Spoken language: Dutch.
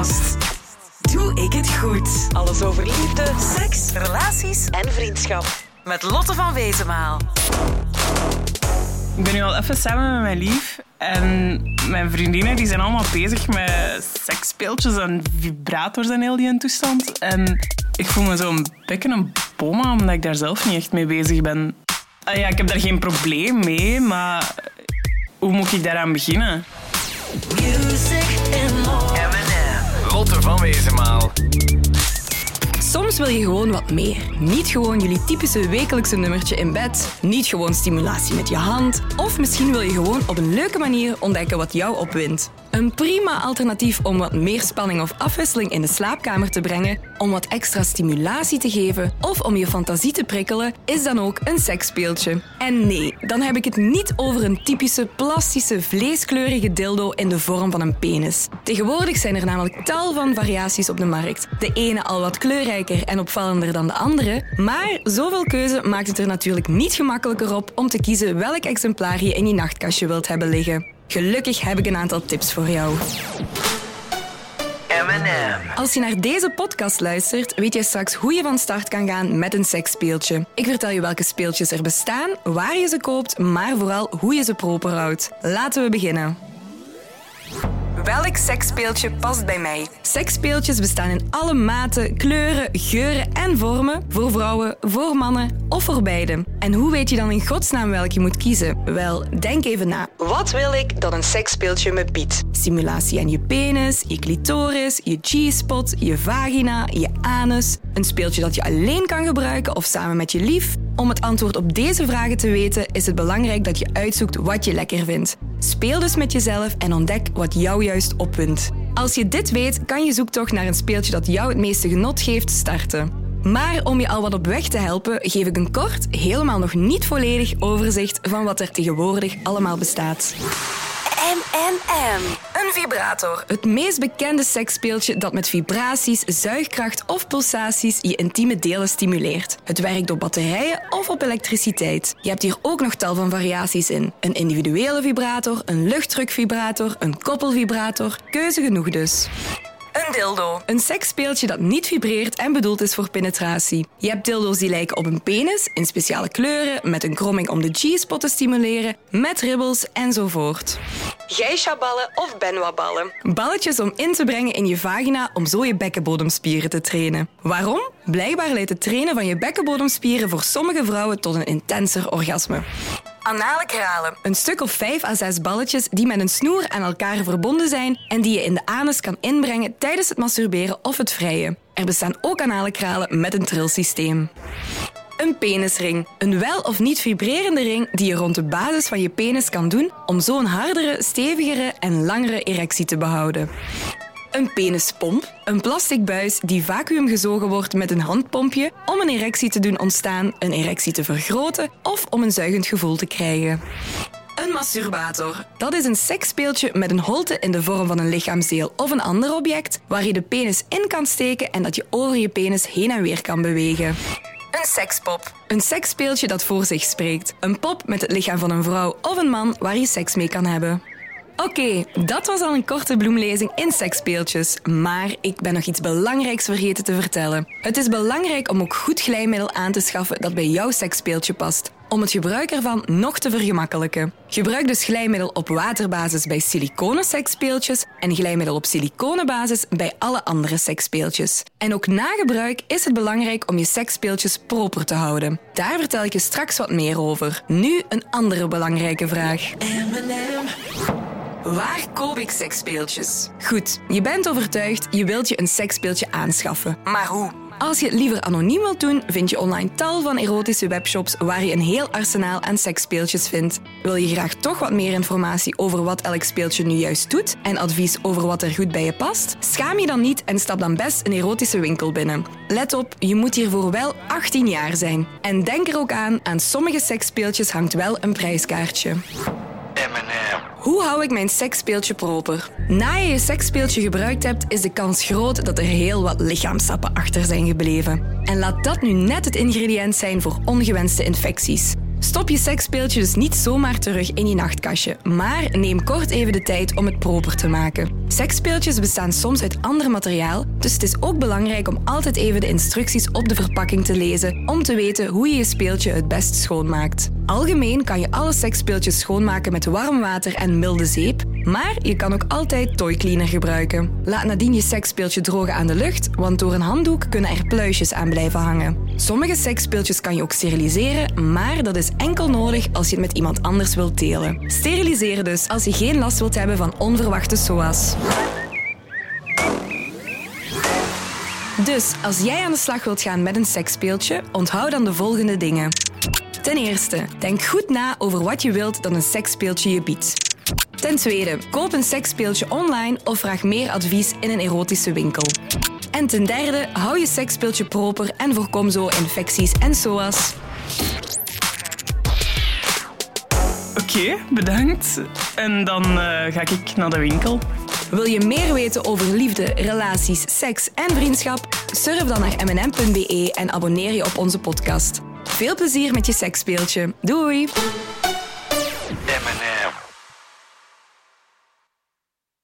podcast. Doe ik het goed? Alles over liefde, seks, relaties en vriendschap. Met Lotte van Wezenmaal. Ik ben nu al even samen met mijn lief. En mijn vriendinnen die zijn allemaal bezig met seksspeeltjes en vibrators en heel die toestand. En ik voel me zo'n beetje een bomma, omdat ik daar zelf niet echt mee bezig ben. Ah ja, ik heb daar geen probleem mee, maar hoe moet ik daaraan beginnen? Music and more. Lotte van Wezenmaal. Soms wil je gewoon wat meer. Niet gewoon jullie typische wekelijkse nummertje in bed. Niet gewoon stimulatie met je hand. Of misschien wil je gewoon op een leuke manier ontdekken wat jou opwindt. Een prima alternatief om wat meer spanning of afwisseling in de slaapkamer te brengen, om wat extra stimulatie te geven of om je fantasie te prikkelen, is dan ook een seksspeeltje. En nee, dan heb ik het niet over een typische plastische vleeskleurige dildo in de vorm van een penis. Tegenwoordig zijn er namelijk tal van variaties op de markt. De ene al wat kleurrijker en opvallender dan de andere, maar zoveel keuze maakt het er natuurlijk niet gemakkelijker op om te kiezen welk exemplaar je in je nachtkastje wilt hebben liggen. Gelukkig heb ik een aantal tips voor jou. M&M. Als je naar deze podcast luistert, weet je straks hoe je van start kan gaan met een seksspeeltje. Ik vertel je welke speeltjes er bestaan, waar je ze koopt, maar vooral hoe je ze proper houdt. Laten we beginnen. Welk seksspeeltje past bij mij? Seksspeeltjes bestaan in alle maten, kleuren, geuren en vormen. Voor vrouwen, voor mannen of voor beiden. En hoe weet je dan in godsnaam welk je moet kiezen? Wel, denk even na. Wat wil ik dat een seksspeeltje me biedt? Stimulatie aan je penis, je clitoris, je G-spot, je vagina, je anus. Een speeltje dat je alleen kan gebruiken of samen met je lief. Om het antwoord op deze vragen te weten, is het belangrijk dat je uitzoekt wat je lekker vindt. Speel dus met jezelf en ontdek wat jou juist opwindt. Als je dit weet, kan je zoektocht naar een speeltje dat jou het meeste genot geeft starten. Maar om je al wat op weg te helpen, geef ik een kort, helemaal nog niet volledig overzicht van wat er tegenwoordig allemaal bestaat. M&M. Een vibrator. Het meest bekende seksspeeltje dat met vibraties, zuigkracht of pulsaties je intieme delen stimuleert. Het werkt op batterijen of op elektriciteit. Je hebt hier ook nog tal van variaties in. Een individuele vibrator, een luchtdrukvibrator, een koppelvibrator. Keuze genoeg dus. Een dildo. Een seksspeeltje dat niet vibreert en bedoeld is voor penetratie. Je hebt dildo's die lijken op een penis, in speciale kleuren, met een kromming om de G-spot te stimuleren, met ribbels enzovoort. Geisha-ballen of Benoit-ballen. Balletjes om in te brengen in je vagina om zo je bekkenbodemspieren te trainen. Waarom? Blijkbaar leidt het trainen van je bekkenbodemspieren voor sommige vrouwen tot een intenser orgasme. Anale kralen. Een stuk of vijf à zes balletjes die met een snoer aan elkaar verbonden zijn en die je in de anus kan inbrengen tijdens het masturberen of het vrijen. Er bestaan ook anale kralen met een trilsysteem. Een penisring. Een wel of niet vibrerende ring die je rond de basis van je penis kan doen om zo een hardere, stevigere en langere erectie te behouden. Een penispomp. Een plastic buis die vacuümgezogen wordt met een handpompje om een erectie te doen ontstaan, een erectie te vergroten of om een zuigend gevoel te krijgen. Een masturbator. Dat is een seksspeeltje met een holte in de vorm van een lichaamsdeel of een ander object waar je de penis in kan steken en dat je over je penis heen en weer kan bewegen. Een sekspop. Een seksspeeltje dat voor zich spreekt. Een pop met het lichaam van een vrouw of een man waar je seks mee kan hebben. Oké, dat was al een korte bloemlezing in seksspeeltjes. Maar ik ben nog iets belangrijks vergeten te vertellen. Het is belangrijk om ook goed glijmiddel aan te schaffen dat bij jouw seksspeeltje past. Om het gebruik ervan nog te vergemakkelijken. Gebruik dus glijmiddel op waterbasis bij siliconen seksspeeltjes en glijmiddel op siliconenbasis bij alle andere seksspeeltjes. En ook na gebruik is het belangrijk om je seksspeeltjes proper te houden. Daar vertel ik je straks wat meer over. Nu een andere belangrijke vraag. Waar koop ik seksspeeltjes? Goed, je bent overtuigd, je wilt je een seksspeeltje aanschaffen. Maar hoe? Als je het liever anoniem wilt doen, vind je online tal van erotische webshops waar je een heel arsenaal aan seksspeeltjes vindt. Wil je graag toch wat meer informatie over wat elk speeltje nu juist doet en advies over wat er goed bij je past? Schaam je dan niet en stap dan best een erotische winkel binnen. Let op, je moet hiervoor wel 18 jaar zijn. En denk er ook aan, aan sommige seksspeeltjes hangt wel een prijskaartje. Hoe hou ik mijn seksspeeltje proper? Na je je seksspeeltje gebruikt hebt, is de kans groot dat er heel wat lichaamsappen achter zijn gebleven. En laat dat nu net het ingrediënt zijn voor ongewenste infecties. Stop je seksspeeltje dus niet zomaar terug in je nachtkastje, maar neem kort even de tijd om het proper te maken. Seksspeeltjes bestaan soms uit ander materiaal, dus het is ook belangrijk om altijd even de instructies op de verpakking te lezen om te weten hoe je je speeltje het best schoonmaakt. Algemeen kan je alle seksspeeltjes schoonmaken met warm water en milde zeep, maar je kan ook altijd toy cleaner gebruiken. Laat nadien je seksspeeltje drogen aan de lucht, want door een handdoek kunnen er pluisjes aan blijven hangen. Sommige seksspeeltjes kan je ook steriliseren, maar dat is enkel nodig als je het met iemand anders wilt delen. Steriliseren dus als je geen last wilt hebben van onverwachte SOA's. Dus als jij aan de slag wilt gaan met een seksspeeltje, onthoud dan de volgende dingen. Ten eerste, denk goed na over wat je wilt dat een seksspeeltje je biedt. Ten tweede, koop een seksspeeltje online of vraag meer advies in een erotische winkel. En ten derde, hou je seksspeeltje proper en voorkom zo infecties en SOA's. Oké, bedankt. En dan eh, ga ik naar de winkel. Wil je meer weten over liefde, relaties, seks en vriendschap? Surf dan naar mnm.be en abonneer je op onze podcast. Veel plezier met je seksspeeltje. Doei!